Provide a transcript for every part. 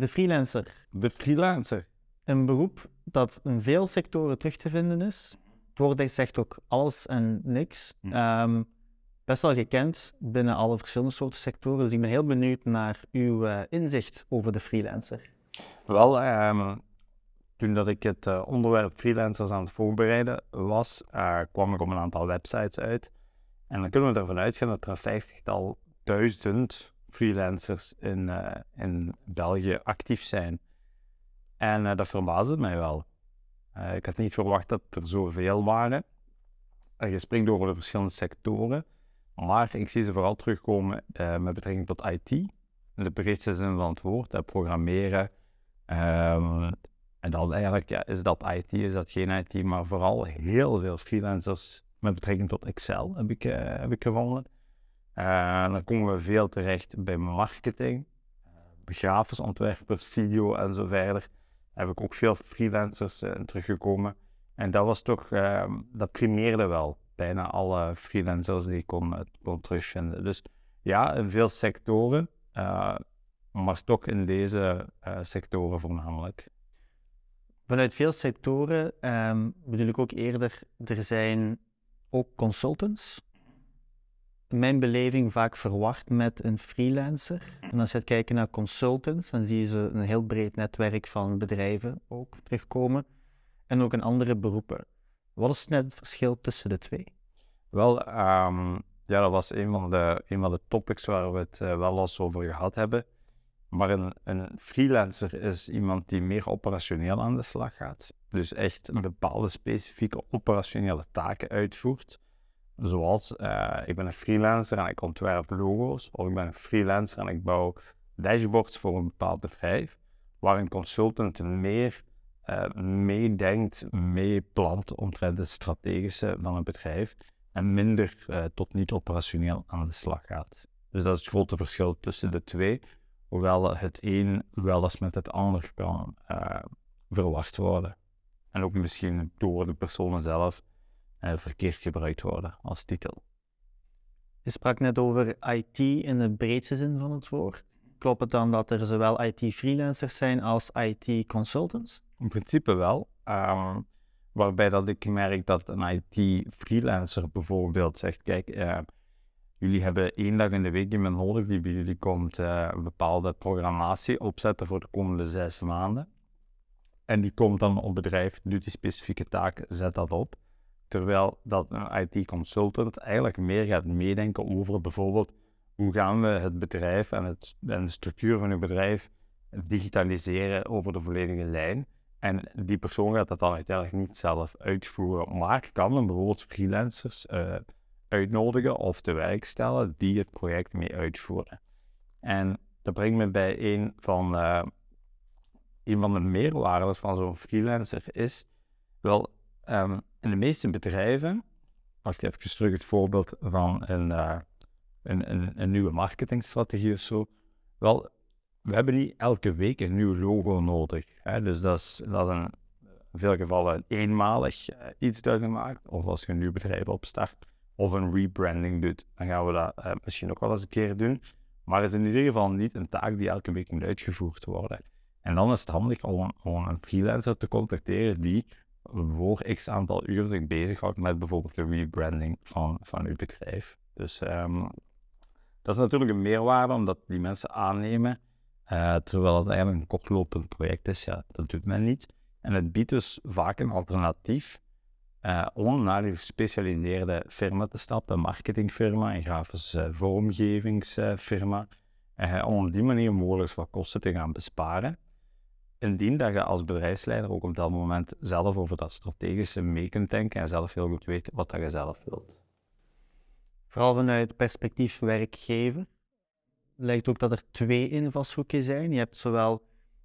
De freelancer. De freelancer. Een beroep dat in veel sectoren terug te vinden is. Het woord zegt ook alles en niks. Hm. Ehm, best wel gekend binnen alle verschillende soorten sectoren. Dus ik ben heel benieuwd naar uw eh, inzicht over de freelancer. Wel, ehm, toen dat ik het eh, onderwerp freelancers aan het voorbereiden was, eh, kwam ik op een aantal websites uit. En dan kunnen we ervan uitgaan dat er een vijftigtal duizend freelancers in, eh, in België actief zijn. En eh, dat verbaasde mij wel. Eh, ik had niet verwacht dat er zoveel waren. Je springt over de verschillende sectoren. Maar ik zie ze vooral terugkomen met betrekking tot IT. De breedste zin van het woord. programmeren. Ehm, en dan eigenlijk ja, is dat IT, is dat geen IT. Maar vooral heel veel freelancers met betrekking tot Excel heb ik, heb ik gevonden. Eh, dan komen we veel terecht bij marketing, uh, grafisch ontwerpers, video en zo verder. Heb ik ook veel freelancers uh, teruggekomen. En dat was toch, uh, dat primeerde wel. Bijna alle freelancers die ik kon, terugvinden. Dus ja, in veel sectoren, maar toch in deze sectoren voornamelijk. Vanuit veel sectoren um, bedoel ik ook eerder, er zijn ook consultants in mijn beleving vaak verward met een freelancer. En als je gaat kijken naar consultants, dan zie je ze een heel breed netwerk van bedrijven ook terugkomen. En ook in andere beroepen. Wat is net het verschil tussen de twee? Wel, um, ja, dat was een van, de, een van de topics waar we het uh, wel eens over gehad hebben. Maar een, een freelancer is iemand die meer operationeel aan de slag gaat. Dus echt bepaalde specifieke operationele taken uitvoert. Zoals, uh, ik ben een freelancer en ik ontwerp logo's, of ik ben een freelancer en ik bouw dashboards voor een bepaald bedrijf, waar een consultant meer uh, meedenkt, meeplant omtrent het strategische van een bedrijf en minder uh, tot niet operationeel aan de slag gaat. Dus dat is het grote verschil tussen de twee, hoewel het een wel eens met het ander kan verward worden. En ook misschien door de personen zelf verkeerd gebruikt worden als titel. Je sprak net over IT in de breedste zin van het woord. Klopt het dan dat er zowel IT-freelancers zijn als IT-consultants? In principe wel. Um, waarbij dat ik merk dat een IT-freelancer bijvoorbeeld zegt, kijk, uh, jullie hebben één dag in de week iemand nodig die bij jullie komt uh, een bepaalde programmatie opzetten voor de komende zes maanden. En die komt dan op bedrijf, doet die specifieke taak, zet dat op. Terwijl dat een IT-consultant eigenlijk meer gaat meedenken over bijvoorbeeld hoe gaan we het bedrijf en, het, de structuur van het bedrijf digitaliseren over de volledige lijn. En die persoon gaat dat dan uiteindelijk niet zelf uitvoeren, maar kan dan bijvoorbeeld freelancers uh, uitnodigen of te werk stellen die het project mee uitvoeren. En dat brengt me bij een van, uh, een van de meerwaarden van zo'n freelancer is wel um, in de meeste bedrijven, ik even terug het voorbeeld van een, uh, een, een, een, nieuwe marketingstrategie of zo, wel, we hebben niet elke week een nieuw logo nodig. Hè? Dus dat is, dat is een, in veel gevallen eenmalig uh, iets dat je maakt, of als je een nieuw bedrijf opstart, of een rebranding doet, dan gaan we dat uh, misschien ook wel eens een keer doen. Maar het is in ieder geval niet een taak die elke week moet uitgevoerd worden. En dan is het handig om, om een freelancer te contacteren die voor x aantal uur zich bezighoudt met bijvoorbeeld de rebranding van, van uw bedrijf. Dus um, dat is natuurlijk een meerwaarde omdat die mensen aannemen, uh, terwijl het eigenlijk een kortlopend project is. Ja, dat doet men niet. En het biedt dus vaak een alternatief uh, om naar die gespecialiseerde firma te stappen, een marketingfirma, een grafische uh, vormgevingsfirma, om op die manier mogelijk wat kosten te gaan besparen indien dat je als bedrijfsleider ook op dat moment zelf over dat strategische mee kunt denken en zelf heel goed weet wat dat je zelf wilt. Vooral vanuit perspectief werkgever lijkt ook dat er twee invalshoeken zijn. Je hebt zowel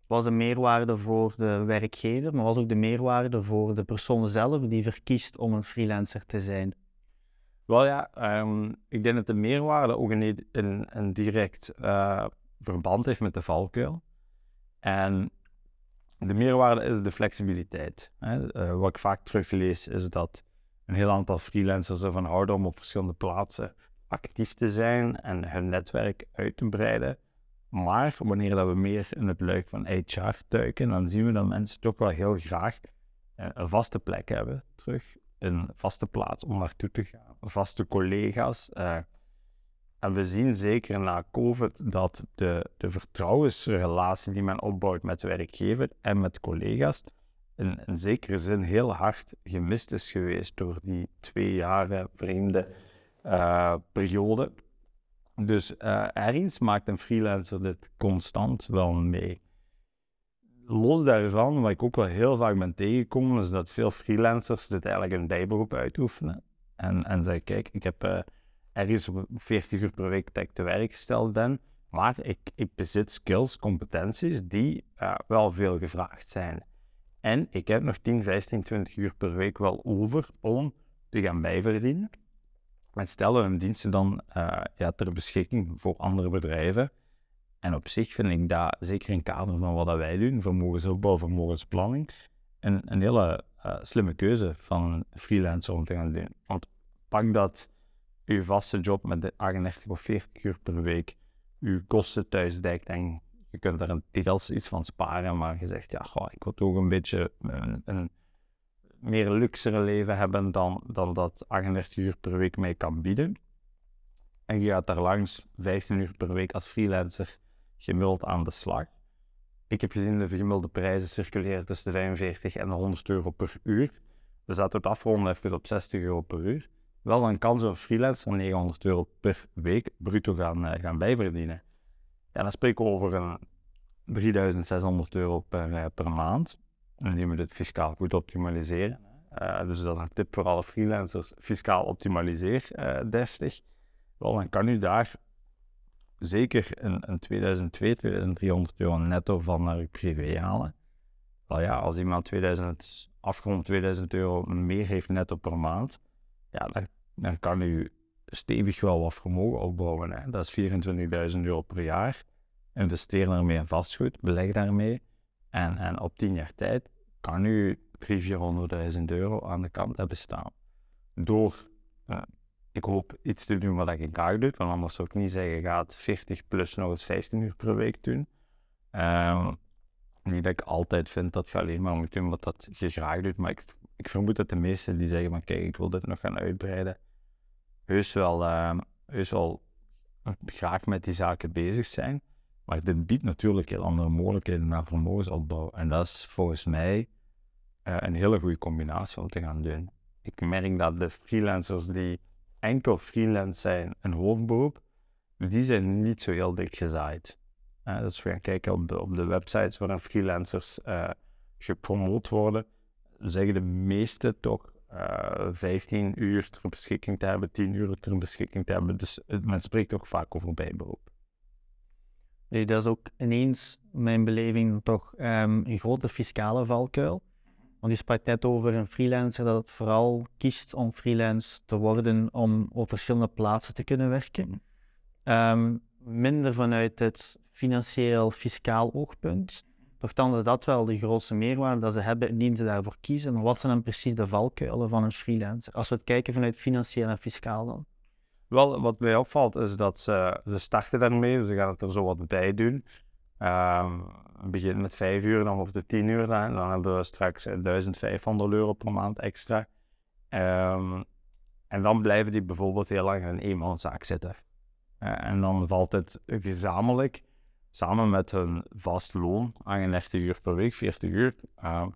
was de meerwaarde voor de werkgever, maar was ook de meerwaarde voor de persoon zelf die verkiest om een freelancer te zijn. Wel ja, um, ik denk dat de meerwaarde ook een, een, een direct uh, verband heeft met de valkuil. En de meerwaarde is de flexibiliteit. Hè. Uh, wat ik vaak teruglees is dat een heel aantal freelancers ervan houden om op verschillende plaatsen actief te zijn en hun netwerk uit te breiden. Maar wanneer dat we meer in het luik van HR duiken, dan zien we dat mensen toch wel heel graag eh, een vaste plek hebben terug. Een vaste plaats om naartoe te gaan. Vaste collega's. Uh, en we zien zeker na COVID dat de, de vertrouwensrelatie die men opbouwt met werkgever en met collega's in, zekere zin heel hard gemist is geweest door die twee jaren vreemde uh, periode. Dus ergens maakt een freelancer dit constant wel mee. Los daarvan, wat ik ook wel heel vaak ben tegengekomen, is dat veel freelancers dit eigenlijk een bijberoep uitoefenen. En, en zeggen, kijk, ik heb uh, ergens 40 uur per week dat te werk gesteld ben, maar ik, ik bezit skills, competenties die uh, wel veel gevraagd zijn. En ik heb nog 10, 15, 20 uur per week wel over om te gaan bijverdienen. En stellen hun diensten dan uh, ja, ter beschikking voor andere bedrijven. En op zich vind ik dat, zeker in het kader van wat wij doen, vermogensopbouw, vermogensplanning, een, een hele uh, slimme keuze van een freelancer om te gaan doen. Want pak dat uw vaste job met 38 of 40 uur per week uw kosten thuis dekt en je kunt er een deels iets van sparen, maar je zegt, ja, ik wil toch een beetje een, een meer luxere leven hebben dan, dan dat 38 uur per week mij kan bieden. En je gaat daar langs 15 uur per week als freelancer gemiddeld aan de slag. Ik heb gezien de gemiddelde prijzen circuleren tussen de 45 en de 100 euro per uur. Dus dat het afronden even op 60 euro per uur. Wel, dan kan zo'n freelancer 900 euro per week bruto gaan, uh, gaan bijverdienen. Ja, dan spreken we over een 3600 euro per, uh, per maand indien we dit fiscaal goed optimaliseren. Dus dat is een tip voor alle freelancers, fiscaal optimaliseer uh, destig. Wel, dan kan u daar zeker een, een 2002, 2300 euro netto van naar uw privé halen. Wel ja, als iemand 2000, afgerond 2000 euro meer heeft netto per maand, ja, dan, dan kan u stevig wel wat vermogen opbouwen. Hè. Dat is 24.000 euro per jaar. Investeer daarmee in vastgoed, beleg daarmee. En, en op 10 jaar tijd kan u 300.000, 400.000 euro aan de kant hebben staan. Door, uh, ik hoop iets te doen wat ik graag doe, want anders zou ik niet zeggen, gaat 40 plus nog eens 15 uur per week doen. Um, niet dat ik altijd vind dat je alleen maar moet doen wat dat je graag doet, maar ik, ik vermoed dat de meesten die zeggen van kijk, ik wil dit nog gaan uitbreiden, heus wel, uh, heus wel graag met die zaken bezig zijn. Maar dit biedt natuurlijk heel andere mogelijkheden naar vermogensopbouw. En dat is volgens mij uh, een hele goede combinatie om te gaan doen. Ik merk dat de freelancers die enkel freelance zijn, een hoofdberoep, die zijn niet zo heel dik gezaaid. Uh, dus we gaan kijken op de, op de websites waarin freelancers uh, gepromoot worden, zeggen de meeste toch 15 uur ter beschikking te hebben, 10 uur ter beschikking te hebben. Dus men spreekt ook vaak over bijberoep. Nee, dat is ook ineens mijn beleving toch um, een grote fiscale valkuil. Want je sprak net over een freelancer dat vooral kiest om freelance te worden om op verschillende plaatsen te kunnen werken. Um, minder vanuit het financieel fiscaal oogpunt. Nochtans dat wel de grootste meerwaarde dat ze hebben indien ze daarvoor kiezen. Maar wat zijn dan precies de valkuilen van een freelancer? Als we het kijken vanuit financieel en fiscaal dan. Wel, wat mij opvalt is dat ze, ze starten daarmee, ze gaan het er zo wat bij doen. Um, we beginnen met 5 uur, dan of de 10 uur, dan, dan hebben we straks 1500 euro per maand extra. Um, en dan blijven die bijvoorbeeld heel lang in een eenmanszaak zitten. Uh, en dan valt het gezamenlijk, samen met hun vast loon, 38 uur per week, 40 uur, uh,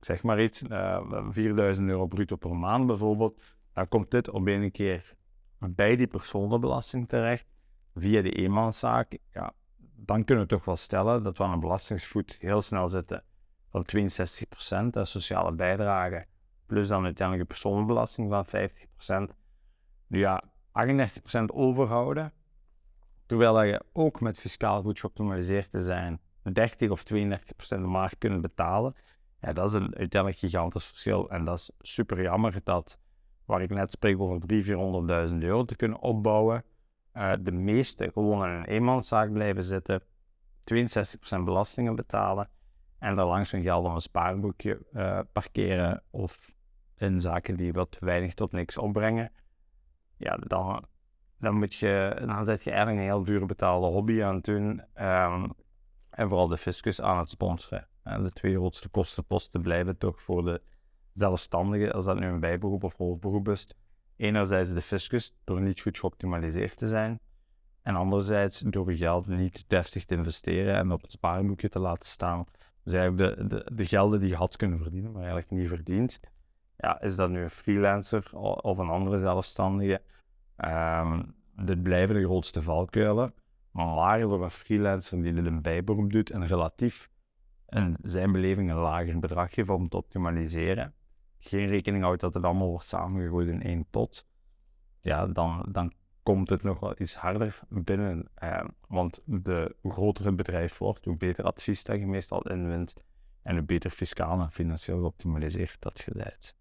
zeg maar iets, uh, eh, 4000 euro bruto per maand bijvoorbeeld, dan komt dit op één keer bij die personenbelasting terecht, via de eenmanszaak, ja, dan kunnen we toch wel stellen dat we aan een belastingsvoet heel snel zitten van 62%, de sociale bijdrage, plus dan uiteindelijk de personenbelasting van 50%. Nu ja, 38% overhouden, terwijl je ook met fiscaal goed geoptimaliseerd te zijn 30 of 32% de markt kunnen betalen. Ja, dat is een uiteindelijk gigantisch verschil en dat is super jammer dat waar ik net spreek over 300.000, 400.000 euro te kunnen opbouwen, uh, de meeste gewoon in een eenmanszaak blijven zitten, 62% belastingen betalen en daar langs hun geld op een spaarboekje uh, parkeren of in zaken die wat weinig tot niks opbrengen, ja, dan dan, moet je, dan zet je eigenlijk een heel duur betaalde hobby aan het doen. ehm, en vooral de fiscus aan het sponsoren. En de twee grootste kostenposten blijven toch voor de zelfstandigen, als dat nu een bijberoep of hoofdberoep is. Enerzijds de fiscus, door niet goed geoptimaliseerd te zijn. En anderzijds door je geld niet deftig te investeren en op het spaarboekje te laten staan. Dus eigenlijk de, de, de gelden die je had kunnen verdienen, maar eigenlijk niet verdient. Ja, is dat nu een freelancer of een andere zelfstandige? Ehm, dit blijven de grootste valkuilen. Maar voor een freelancer die dit een bijberoep doet en relatief in zijn beleving een lager bedrag geeft om te optimaliseren, geen rekening houdt dat het allemaal wordt samengegooid in één pot, ja, dan, dan komt het nog wel iets harder binnen. Eh, want de hoe groter het bedrijf wordt, hoe beter advies dat je meestal inwint en hoe beter fiscaal en financieel geoptimaliseerd dat bent.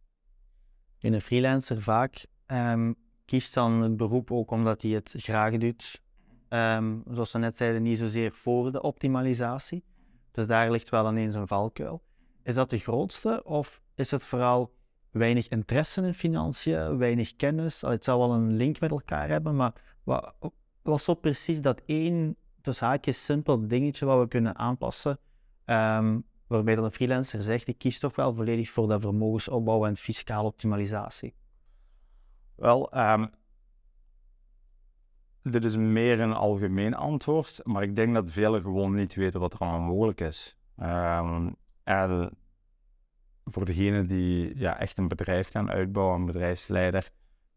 In een freelancer vaak ehm, kiest dan het beroep ook omdat hij het graag doet. Ehm, zoals we net zeiden, niet zozeer voor de optimalisatie. Dus daar ligt wel ineens een valkuil. Is dat de grootste of is het vooral weinig interesse in financiën, weinig kennis? Het zal wel een link met elkaar hebben, maar wat was zo precies dat één, tussen haakjes, simpel dingetje wat we kunnen aanpassen, ehm, waarbij dan een freelancer zegt, ik kies toch wel volledig voor dat vermogensopbouw en fiscale optimalisatie. Wel, ehm, dit is meer een algemeen antwoord, maar ik denk dat velen gewoon niet weten wat er allemaal mogelijk is. Ehm, en voor degenen die ja, echt een bedrijf gaan uitbouwen, een bedrijfsleider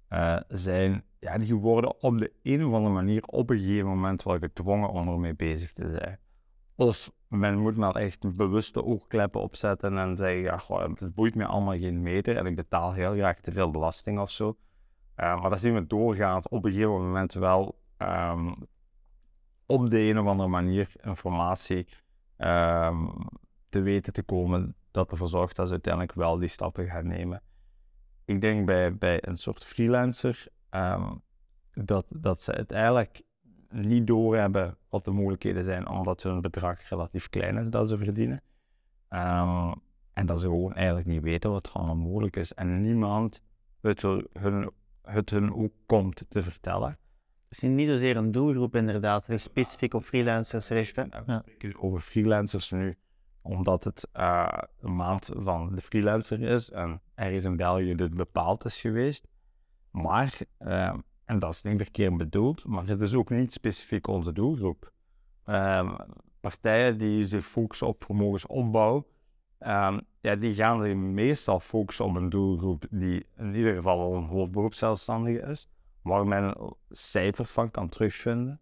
eh, zijn, ja, die worden op de een of andere manier op een gegeven moment wel gedwongen om ermee bezig te zijn. Dus men moet maar echt bewuste oogkleppen opzetten en zeggen, ja, het boeit me allemaal geen meter en ik betaal heel graag te veel belasting of zo. Uh, maar dat zien we doorgaans op een gegeven moment wel um, op de een of andere manier informatie um, te weten te komen dat ervoor zorgt dat ze uiteindelijk wel die stappen gaan nemen. Ik denk bij, bij een soort freelancer um, dat, dat ze het eigenlijk niet doorhebben wat de mogelijkheden zijn, omdat hun bedrag relatief klein is dat ze verdienen. en dat ze gewoon eigenlijk niet weten wat er allemaal mogelijk is. En niemand het hun het hun ook komt te vertellen. Misschien niet zozeer een doelgroep inderdaad, die specifiek op freelancers richten. Ja. Over freelancers nu, omdat het uh, een maand van de freelancer is en er is in België dit bepaald is geweest. Maar, uh, en dat is niet verkeerd bedoeld, maar het is ook niet specifiek onze doelgroep. Uh, partijen die zich focussen op vermogensopbouw, Um, ja, die gaan zich meestal focussen op een doelgroep die in ieder geval een hoofdberoepszelfstandige is, waar men cijfers van kan terugvinden.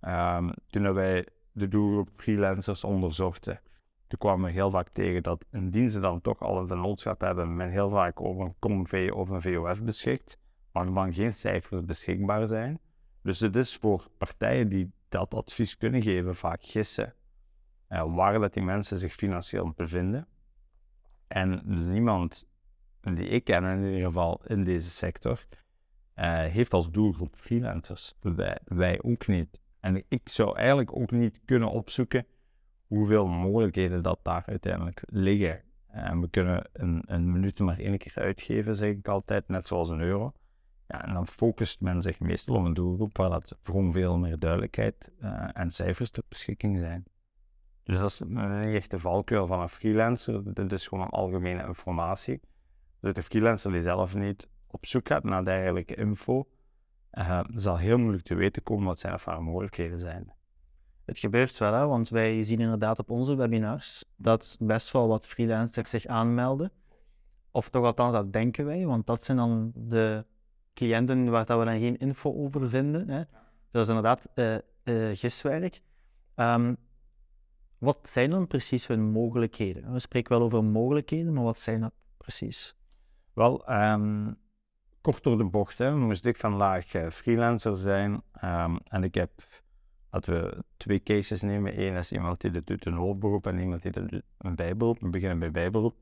Um, toen wij de doelgroep freelancers onderzochten, toen kwamen we heel vaak tegen dat indien ze dan toch al een vennootschap hebben, men heel vaak over een COMV of een VOF beschikt, waarvan geen cijfers beschikbaar zijn. Dus het is voor partijen die dat advies kunnen geven vaak gissen waar dat die mensen zich financieel bevinden. En niemand die ik ken in ieder geval in deze sector, uh, heeft als doelgroep freelancers. Wij, wij ook niet. En ik zou eigenlijk ook niet kunnen opzoeken hoeveel mogelijkheden dat daar uiteindelijk liggen. En we kunnen een, een minuut maar één keer uitgeven, zeg ik altijd, net zoals een euro. Ja, en dan focust men zich meestal op een doelgroep waar dat gewoon veel meer duidelijkheid en cijfers ter beschikking zijn. Dus dat is een echte valkuil van een freelancer. Dit is gewoon algemene informatie. Dus de freelancer die zelf niet op zoek gaat naar dergelijke info, uh, zal heel moeilijk te weten komen wat zijn of haar mogelijkheden zijn. Het gebeurt wel, hè? want wij zien inderdaad op onze webinars dat best wel wat freelancers zich aanmelden. Of toch althans, dat denken wij, want dat zijn dan de cliënten waar dat we dan geen info over vinden. Hè? Dat is inderdaad uh, uh, giswerk. Um, wat zijn dan precies hun mogelijkheden? We spreken wel over mogelijkheden, maar wat zijn dat precies? Wel, um, kort door de bocht, hè, moest ik vandaag uh, freelancer zijn. Um, en ik heb, laten we twee cases nemen. Eén is iemand die dit doet een hoofdberoep en iemand die dit doet een bijberoep. We beginnen bij bijberoep.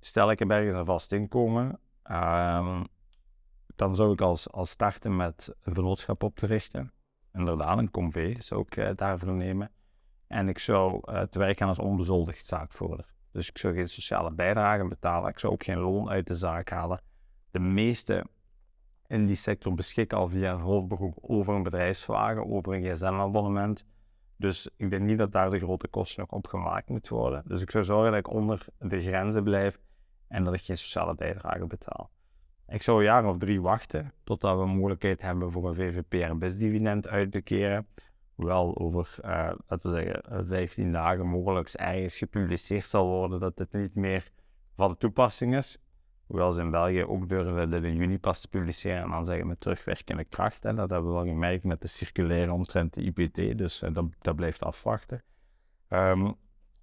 Stel ik heb ergens een vast inkomen, um, dan zou ik als, als starten met een vernootschap op te richten. Inderdaad, een convee zou ik uh, daarvoor nemen. En ik zou uh, te werk gaan als onbezoldigd zaakvoerder. Dus ik zou geen sociale bijdrage betalen. Ik zou ook geen loon uit de zaak halen. De meeste in die sector beschikken al via een hoofdberoep over een bedrijfswagen, over een gsm-abonnement. Dus ik denk niet dat daar de grote kosten nog op gemaakt moet worden. Dus ik zou zorgen dat ik onder de grenzen blijf en dat ik geen sociale bijdrage betaal. Ik zou een jaar of drie wachten totdat we een mogelijkheid hebben voor een VVPR-BIS-dividend uit te keren. Hoewel over, uh, laten we zeggen, 15 dagen mogelijk ergens gepubliceerd zal worden dat dit niet meer van toepassing is. Hoewel ze in België ook durven dit in juni pas te publiceren en dan zeggen met terugwerkende kracht. En dat hebben we wel gemerkt met de circulaire omtrent de IPT, dus uh, dat, dat, blijft afwachten. Um,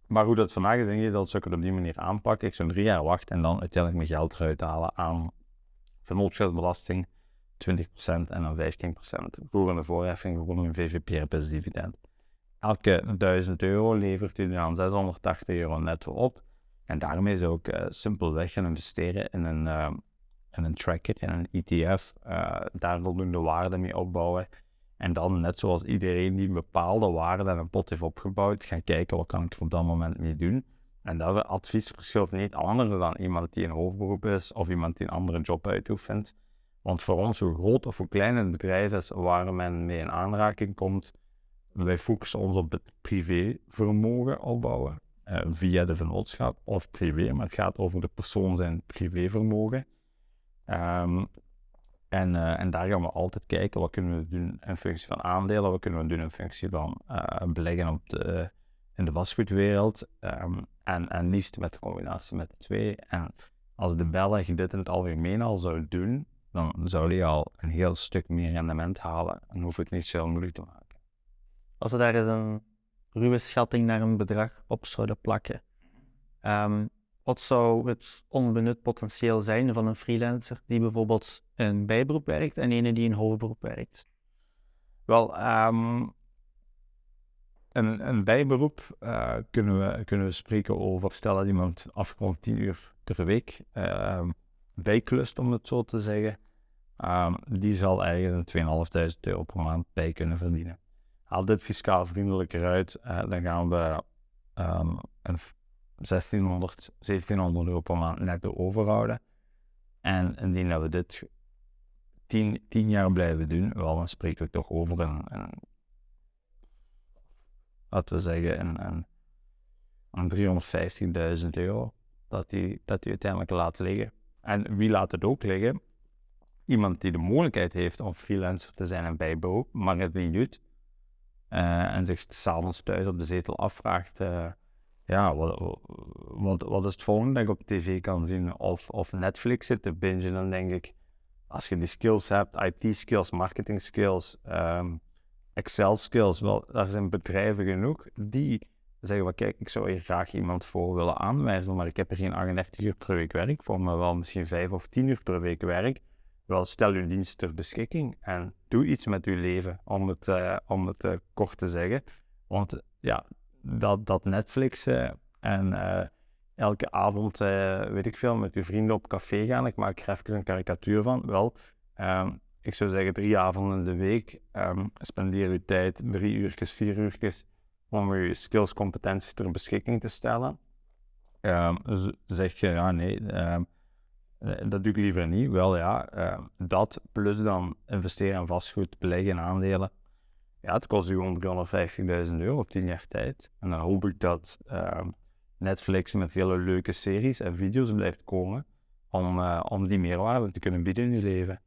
maar hoe dat vandaag is ingesteld, zou ik het op die manier aanpakken. Ik zou drie jaar wachten en dan uiteindelijk mijn geld eruit halen aan vennootschapsbelasting, 20% en dan 15% voor een voorheffing voor een VVPRPS-dividend. Elke 1000 euro levert u dan 680 euro netto op. En daarmee zou ik uh, simpelweg gaan investeren in een, uh, in een tracker, in een ETF, uh, eh, daar voldoende waarde mee opbouwen. En dan, net zoals iedereen die een bepaalde waarde en een pot heeft opgebouwd, gaan kijken wat kan ik er op dat moment mee doen. En dat advies verschilt niet anders dan iemand die een hoofdberoep is of iemand die een andere job uitoefent. Want voor ons, hoe groot of hoe klein een bedrijf is waar men mee in aanraking komt, wij focussen ons op het privévermogen opbouwen. Uh, via de vennootschap of privé, maar het gaat over de persoon zijn privévermogen. Um, en, uh, en daar gaan we altijd kijken wat kunnen we doen in functie van aandelen, wat kunnen we doen in functie van uh, beleggen op de, in de vastgoedwereld. Um, en, en liefst met de combinatie met de twee. En als de Belg dit in het algemeen al zou doen, dan zou die al een heel stuk meer rendement halen en hoef ik niet zo moeilijk te maken. Als we daar eens een ruwe schatting naar een bedrag op zouden plakken, um, wat zou het onbenut potentieel zijn van een freelancer die bijvoorbeeld een bijberoep werkt en ene die een hoofdberoep werkt? Wel, um, een, een bijberoep uh, kunnen, we, kunnen we spreken over, stel dat iemand afgerond 10 uur per week uh, bijklust, om het zo te zeggen. Um, die zal ergens een 2.500 euro per maand bij kunnen verdienen. Haal dit fiscaal vriendelijker uit, uh, dan gaan we um, een 1600, 1700 euro per maand netto overhouden. En indien we dit 10, 10 jaar blijven doen, wel, dan spreken we toch over een, een we zeggen, een, een, een 350.000 euro dat die, dat die uiteindelijk laat liggen. En wie laat het ook liggen? Iemand die de mogelijkheid heeft om freelancer te zijn en bijberoep, maar het niet doet. Uh, en zich s'avonds thuis op de zetel afvraagt, uh, ja, wat, is het volgende dat ik op tv kan zien? Of, of Netflix zit te bingen, dan denk ik, als je die skills hebt, IT-skills, marketing-skills, um, Excel skills, wel, daar zijn bedrijven genoeg die zeggen, well, kijk, ik zou hier graag iemand voor willen aanwijzen, maar ik heb er geen 38 uur per week werk voor, maar wel misschien 5 of 10 uur per week werk. Wel, stel uw dienst ter beschikking en doe iets met uw leven, om het, uh, om het uh, kort te zeggen. Want ja, dat, dat Netflix uh, en elke avond, weet ik veel, met uw vrienden op café gaan, ik maak er even een karikatuur van, wel, um, ik zou zeggen drie avonden in de week. Um, spendeer je tijd drie uurtjes, vier uurtjes om je skills, competenties ter beschikking te stellen. Um, zeg je, ja nee, um, dat doe ik liever niet. Wel ja, dat plus dan investeren in vastgoed, beleggen in aandelen. Ja, het kost u gewoon 350.000 euro op 10 jaar tijd. En dan hoop ik dat Netflix met hele leuke series en video's blijft komen om, uh, om die meerwaarde te kunnen bieden in je leven.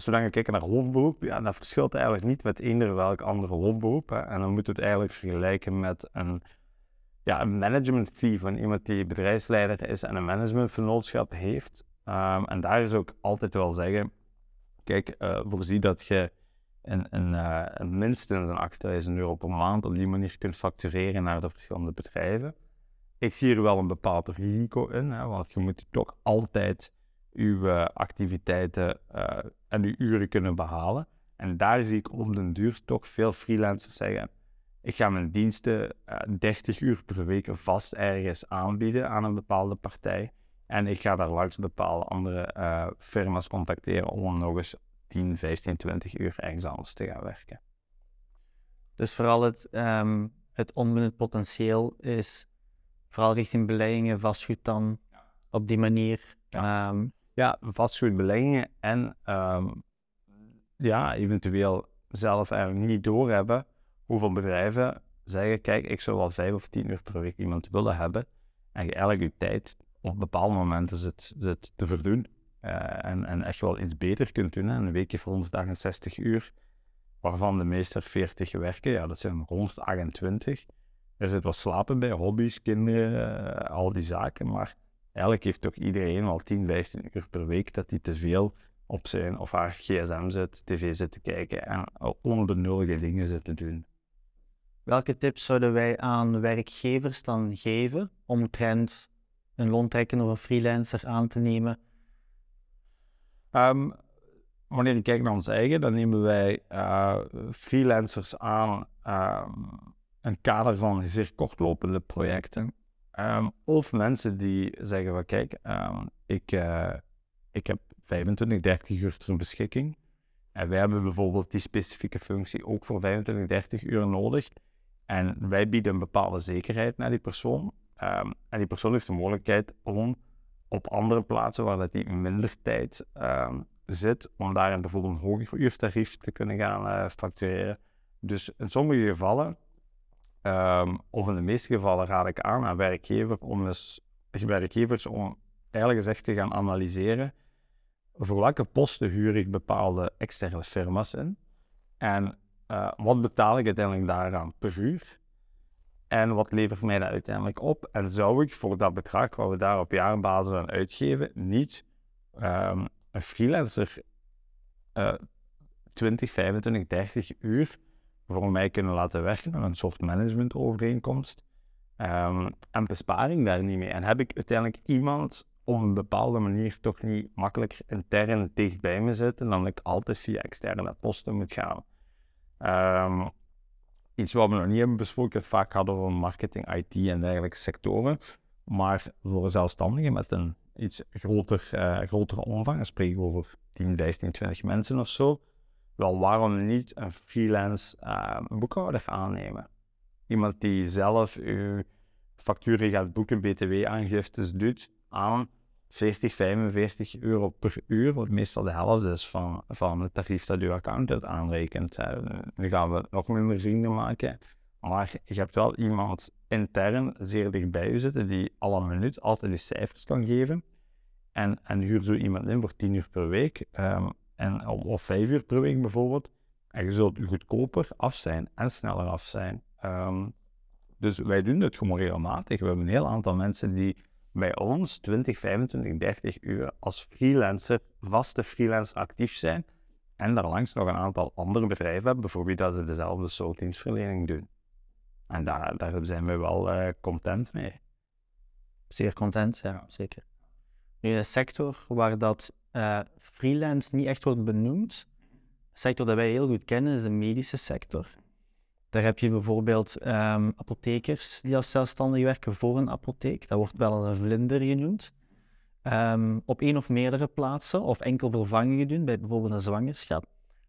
Als we dan kijken naar hoofdberoep, ja, dat verschilt eigenlijk niet met eender welk andere hoofdberoep. Hè. En dan moeten we het eigenlijk vergelijken met een, ja, een management fee van iemand die bedrijfsleider is en een managementvernootschap heeft. Um, en daar is ook altijd wel zeggen, kijk, uh, voorzie dat je een, uh, minstens een 8000 euro per maand op die manier kunt factureren naar de verschillende bedrijven. Ik zie er wel een bepaald risico in, hè, want je moet toch altijd uw uh, activiteiten en uw uren kunnen behalen. En daar zie ik op den duur toch veel freelancers zeggen: ik ga mijn diensten uh, eh, 30 uur per week vast ergens aanbieden aan een bepaalde partij. En ik ga daar langs bepaalde andere firma's contacteren om nog eens 10, 15, 20 uur ergens anders te gaan werken. Dus vooral het, um, het onbenut potentieel is vooral richting beleggingen, vastgoed dan op die manier. Ja. Um, Ja, vastgoedbeleggingen en ehm, ja, eventueel zelf eigenlijk niet doorhebben hoeveel bedrijven zeggen, kijk, ik zou wel vijf of tien uur per week iemand willen hebben. En je eigenlijk je tijd op bepaalde momenten zit, zit te verdoen. Uh, en, en echt wel iets beter kunt doen. Een weekje van 168 uur, waarvan de meeste 40 werken, ja, dat zijn 128. Er zit wat slapen bij, hobby's, kinderen, uh, al die zaken. Maar eigenlijk heeft toch iedereen wel 10, 15 uur per week dat hij te veel op zijn of haar gsm zit, tv zit te kijken en onbenullige dingen zit te doen. Welke tips zouden wij aan werkgevers dan geven omtrent een loontrekker of een freelancer aan te nemen? Um, wanneer je kijkt naar ons eigen, dan nemen wij uh, freelancers aan um, een kader van zeer kortlopende projecten. Um, of mensen die zeggen van kijk, ik, uh, ik heb 25, 30 uur ter beschikking. En wij hebben bijvoorbeeld die specifieke functie ook voor 25, 30 uur nodig. En wij bieden een bepaalde zekerheid naar die persoon. Um, en die persoon heeft de mogelijkheid om op andere plaatsen waar dat die minder tijd zit, om daarin bijvoorbeeld een hoger uurtarief te kunnen gaan uh, structureren. Dus in sommige gevallen, um, of in de meeste gevallen, raad ik aan aan werkgever om eens, werkgevers eigenlijk eens echt te gaan analyseren voor welke posten huur ik bepaalde externe firma's in en uh, wat betaal ik uiteindelijk daaraan per uur? En wat levert mij dat uiteindelijk op? En zou ik voor dat bedrag wat we daar op jaarbasis aan uitgeven, niet um, een freelancer uh, 20, 25, 30 uur voor mij kunnen laten werken, een soort managementovereenkomst, um, en besparing daar niet mee? En heb ik uiteindelijk iemand op een bepaalde manier toch niet makkelijker intern dicht bij me zitten dan ik altijd via externe posten moet gaan? Um, iets wat we nog niet hebben besproken, vaak hadden we marketing, IT en dergelijke sectoren. Maar voor zelfstandigen met een iets groter, uh, grotere omvang, dan spreken we over 10, 15, 20 mensen of zo. Wel, waarom niet een freelance uh, boekhouder aannemen? Iemand die zelf uw facturen gaat boeken, btw-aangiftes doet aan 40, 45 euro per uur, wat meestal de helft is van, van het tarief dat uw accountant aanrekent. Nu gaan we nog minder vrienden maken, maar je hebt wel iemand intern zeer dichtbij je zitten die alle minuut altijd de cijfers kan geven. En, en huur zo iemand in voor 10 uur per week, um, en, of 5 uur per week bijvoorbeeld. En je zult goedkoper af zijn en sneller af zijn. Um, dus wij doen het gewoon regelmatig. We hebben een heel aantal mensen die bij ons 20, 25, 30 uur als freelancer, vaste freelancer actief zijn. En daarlangs nog een aantal andere bedrijven hebben, bijvoorbeeld dat ze dezelfde soort dienstverlening doen. En daar, daar zijn we wel uh, content mee. Zeer content, ja, zeker. Nu, een sector waar dat uh, freelance niet echt wordt benoemd, een sector dat wij heel goed kennen, is de medische sector. Daar heb je bijvoorbeeld um, apothekers die als zelfstandig werken voor een apotheek. Dat wordt wel als een vlinder genoemd. Um, op één of meerdere plaatsen, of enkel vervangingen doen bij bijvoorbeeld een zwangerschap.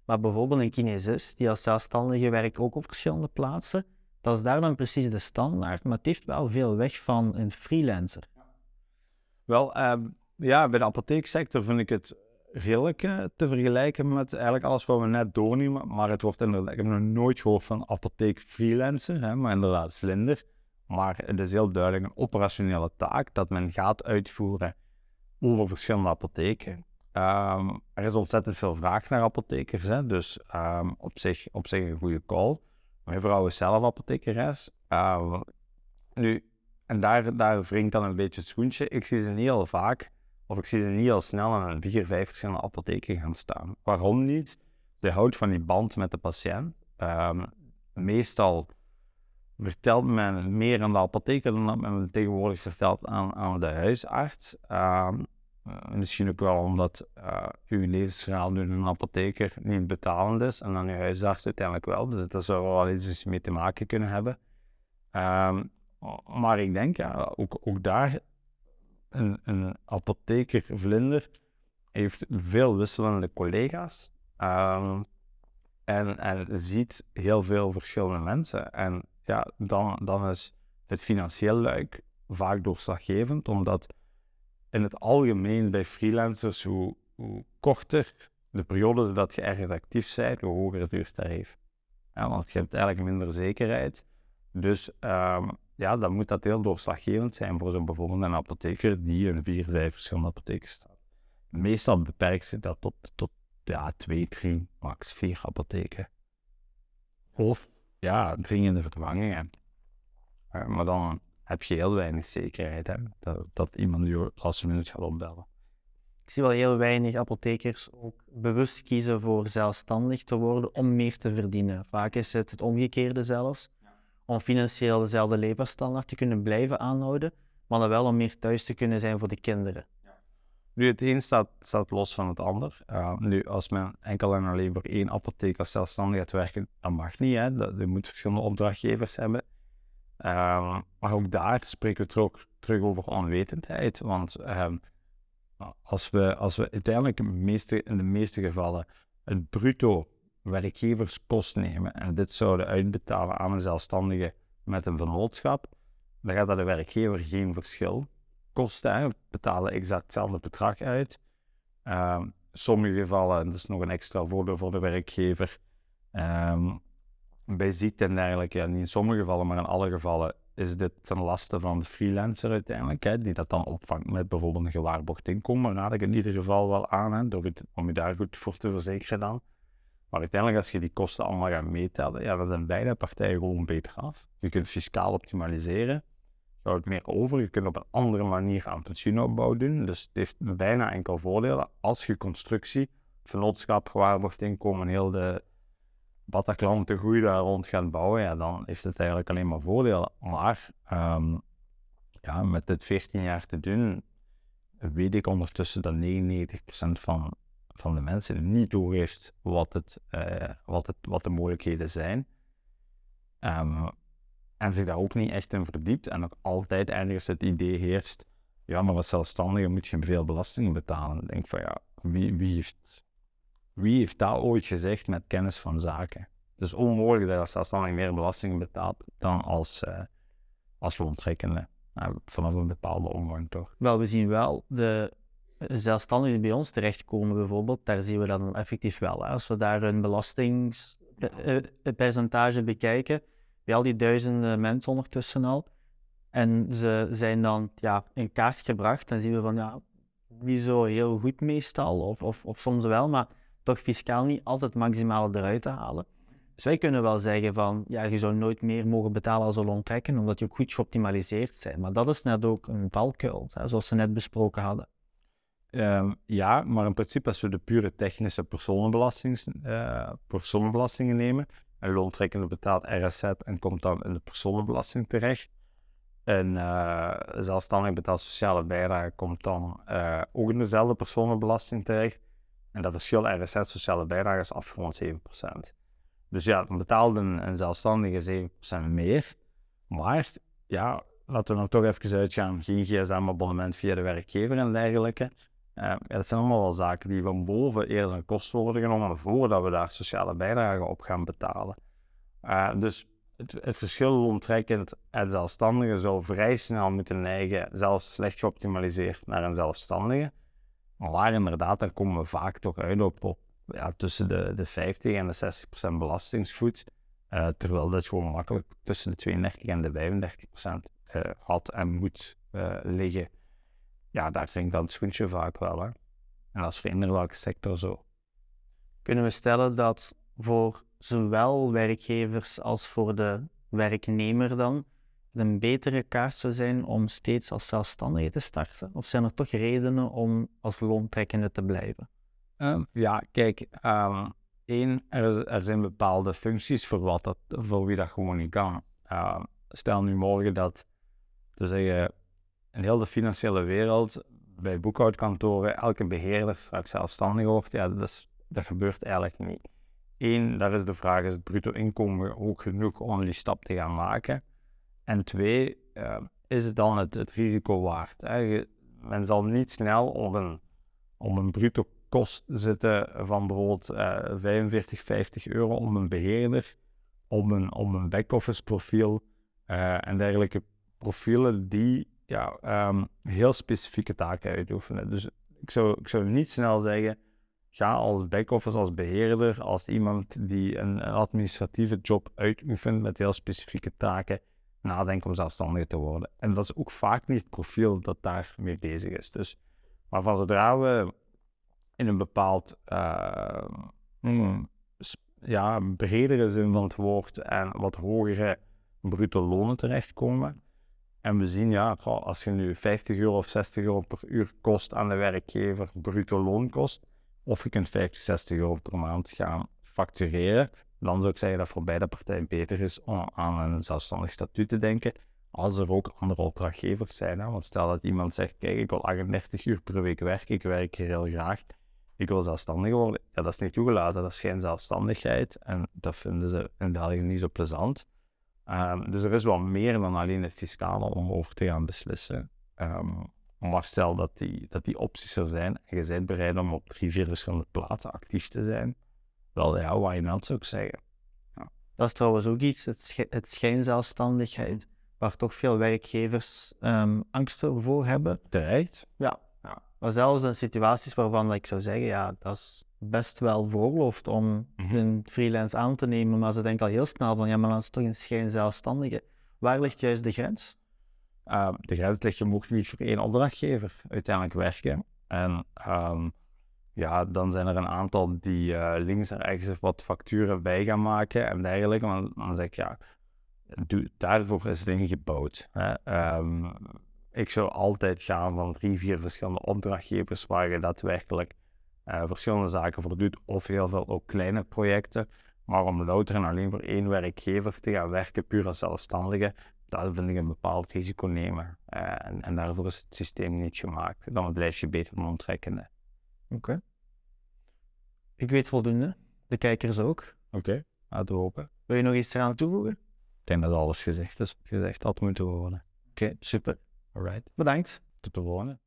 Maar bijvoorbeeld een kinesist die als zelfstandige werkt ook op verschillende plaatsen. Dat is daar dan precies de standaard, maar het heeft wel veel weg van een freelancer. Wel, um, ja, bij de apotheeksector vind ik het redelijk uh, te vergelijken met eigenlijk alles wat we net doornemen. Maar het wordt inderdaad, ik heb nog nooit gehoord van apotheek freelancer, hè, maar inderdaad vlinder. Maar het is heel duidelijk een operationele taak dat men gaat uitvoeren over verschillende apotheken. Um, er is ontzettend veel vraag naar apothekers, hè, dus um, op, zich, op zich een goede call. Mijn vrouw is zelf apothekeres. Uh, nu, en daar, daar wringt dan een beetje het schoentje. Ik zie ze niet heel vaak of ik zie ze niet al snel aan vier, vijf verschillende apotheken gaan staan. Waarom niet? Ze houdt van die band met de patiënt. Um, meestal vertelt men meer aan de apotheker dan dat men tegenwoordig vertelt aan, aan de huisarts. Um, misschien ook wel omdat uh, uw levensverhaal nu een apotheker niet betalend is en dan uw huisarts uiteindelijk wel. Dus dat zou wel iets mee te maken kunnen hebben. Um, maar ik denk, ja, ook, ook daar een, een apotheker Vlinder heeft veel wisselende collega's. Um, en, en ziet heel veel verschillende mensen. En ja, dan, dan is het financieel luik vaak doorslaggevend, omdat in het algemeen bij freelancers, hoe, hoe korter de periode dat je ergens actief bent, hoe hoger het uurtarief. Ja, want je hebt eigenlijk minder zekerheid. Dus ehm, ja, dan moet dat heel doorslaggevend zijn voor zo'n bijvoorbeeld een apotheker die in vier, vijf verschillende apotheken staat. Meestal beperkt zich dat tot, tot ja, twee, drie, max vier apotheken. Of ja, dringende vervangingen. Uh, maar dan heb je heel weinig zekerheid dat, dat iemand je als minuut gaat opbellen. Ik zie wel heel weinig apothekers ook bewust kiezen voor zelfstandig te worden om meer te verdienen. Vaak is het het omgekeerde zelfs. Om financieel dezelfde levensstandaard te kunnen blijven aanhouden, maar dan wel om meer thuis te kunnen zijn voor de kinderen. Nu, het een staat, los van het ander. Nu, als men enkel en alleen voor één apotheek als zelfstandig gaat werken, dat mag niet. Hè? Dat, je moet verschillende opdrachtgevers hebben. Uh, maar ook daar spreken we terug, terug over onwetendheid. Want uh, als, we, als we uiteindelijk in, meeste, in de meeste gevallen het bruto werkgeverskost nemen en dit zouden uitbetalen aan een zelfstandige met een vennootschap, dan gaat dat de werkgever geen verschil kosten. We betalen exact hetzelfde bedrag uit. In sommige gevallen, dat is nog een extra voordeel voor de werkgever, um, bij ziekte en dergelijke, niet in sommige gevallen, maar in alle gevallen, is dit ten laste van de freelancer uiteindelijk, hè, die dat dan opvangt met bijvoorbeeld een gewaarborgd inkomen. Daar raad ik in ieder geval wel aan, hè, om je daar goed voor te verzekeren dan. Maar uiteindelijk, als je die kosten allemaal gaat meetellen, ja, dan zijn beide partijen gewoon beter af. Je kunt fiscaal optimaliseren houdt meer over. Je kunt op een andere manier aan pensioenopbouw doen. Dus het heeft bijna enkel voordelen als je constructie, vennootschap, gewaarborgd inkomen, heel de Bataclan te groei daar rond gaat bouwen, ja, dan heeft het eigenlijk alleen maar voordelen. Maar um, ja, met dit 14 jaar te doen, weet ik ondertussen dat 99% van, van de mensen niet doorheeft wat, het, uh, wat, het, wat de mogelijkheden zijn. Um, en zich daar ook niet echt in verdiept en ook altijd ergens het idee heerst, ja, maar als zelfstandige moet je veel belastingen betalen. Ik denk van ja, wie, wie, heeft, wie heeft dat ooit gezegd met kennis van zaken? Het is onmogelijk dat je als zelfstandige meer belastingen betaalt dan als, uh, als loontrekkende. Nou, vanaf een bepaalde omvang toch? Wel, we zien wel de zelfstandigen bij ons terechtkomen bijvoorbeeld, daar zien we dan effectief wel. Hè. Als we daar een belastingspercentage bekijken, bij al die duizenden mensen ondertussen al. En ze zijn dan ja, in kaart gebracht. Dan zien we van ja, niet zo heel goed meestal, of, of, of soms wel, maar toch fiscaal niet altijd het maximale eruit te halen. Dus wij kunnen wel zeggen van ja, je zou nooit meer mogen betalen als een trekken, omdat je ook goed geoptimaliseerd zijn. Maar dat is net ook een valkuil, zoals ze net besproken hadden. Um, ja, maar in principe als we de pure technische personenbelastings, uh, personenbelastingen nemen, een loontrekkende betaalt RSZ en komt dan in de personenbelasting terecht. En uh, zelfstandig betaalt sociale bijdrage komt dan uh, ook in dezelfde personenbelasting terecht. En dat verschil RSZ sociale bijdrage is afgerond 7%. Dus ja, dan betaalt een, een zelfstandige 7% meer. Maar ja, laten we dan toch even uitgaan, geen gsm-abonnement via de werkgever en dergelijke. Ja, dat zijn allemaal wel zaken die van boven eerst een kost worden genomen voordat we daar sociale bijdragen op gaan betalen. Uh, dus het, het verschil loontrekkend en zelfstandige zou vrij snel moeten neigen, zelfs slecht geoptimaliseerd, naar een zelfstandige. Maar inderdaad, daar komen we vaak toch uit op, tussen de, de 50 en de 60 procent belastingsvoet. Uh, terwijl dat gewoon makkelijk tussen de 32 en de 35 procent had en moet liggen ja, daar dan het schoentje vaak wel. En dat is voor welke sector zo. Kunnen we stellen dat voor zowel werkgevers als voor de werknemer dan het een betere kaart zou zijn om steeds als zelfstandige te starten? Of zijn er toch redenen om als loontrekkende te blijven? Um, ja, kijk, um, één, er, zijn bepaalde functies voor, wat dat, voor wie dat gewoon niet kan. Uh, stel nu morgen dat, te zeggen, in heel de financiële wereld, bij boekhoudkantoren, elke beheerder straks zelfstandig wordt, ja, dat, dat gebeurt eigenlijk niet. Eén, daar is de vraag, is het bruto inkomen ook genoeg om die stap te gaan maken? En twee, uh, is het dan het, risico waard? Hè? Men zal niet snel op een, op een bruto kost zitten van bijvoorbeeld uh, 45, 50 euro om een beheerder, om een, om een back-office profiel uh, en dergelijke profielen die ja, ehm, heel specifieke taken uitoefenen. Dus ik zou, ik zou niet snel zeggen, ga als back-office, als beheerder, als iemand die een, administratieve job uitoefent met heel specifieke taken, nadenken om zelfstandig te worden. En dat is ook vaak niet het profiel dat daarmee bezig is. Dus, maar van zodra we in een bepaald uh, ja, bredere zin van het woord en wat hogere bruto lonen terechtkomen. En we zien, ja, als je nu 50 euro of 60 euro per uur kost aan de werkgever, bruto loon kost, of je kunt 50, 60 euro per maand gaan factureren, dan zou ik zeggen dat voor beide partijen beter is om aan een zelfstandig statuut te denken, als er ook andere opdrachtgevers zijn. Hè? Want stel dat iemand zegt, kijk, ik wil 38 uur per week werken, ik werk hier heel graag, ik wil zelfstandig worden. Ja, dat is niet toegelaten, dat is geen zelfstandigheid en dat vinden ze in België niet zo plezant. Ehm, dus er is wel meer dan alleen het fiscale om over te gaan beslissen. Um, maar stel dat die, dat die opties er zijn en je bent bereid om op drie, vier verschillende plaatsen actief te zijn, wel ja, why not zou ik zeggen. Ja. Dat is trouwens ook iets, het, het schijnzelfstandigheid, waar toch veel werkgevers um, angsten voor hebben. Terecht. Ja. Maar zelfs in situaties waarvan ik zou zeggen, ja, dat is best wel veroorloofd om mhm. een freelance aan te nemen, maar ze denken al heel snel van, ja, maar dan is het toch een schijnzelfstandige. Waar ligt juist de grens? Uh, de grens ligt, je mocht niet voor één opdrachtgever uiteindelijk werken. En ehm, ja, dan zijn er een aantal die uh, links en rechts wat facturen bij gaan maken en dergelijke. Maar dan zeg ik, ja, daarvoor is het ingebouwd. Hè. Ehm, ik zou altijd gaan van drie, vier verschillende opdrachtgevers waar je daadwerkelijk uh, verschillende zaken voor doet, of heel veel ook kleine projecten. Maar om louter en alleen voor één werkgever te gaan werken, puur als zelfstandige, dat vind ik een bepaald risico nemen. Uh, en, en, daarvoor is het systeem niet gemaakt. Dan blijf je beter non-trekkende. Oké. Ik weet voldoende. De kijkers ook. Oké, okay. laten we hopen. Wil je nog iets eraan toevoegen? Ik denk dat alles gezegd is wat gezegd had moeten worden. Oké, super. Alright. Bedankt. Tot de volgende.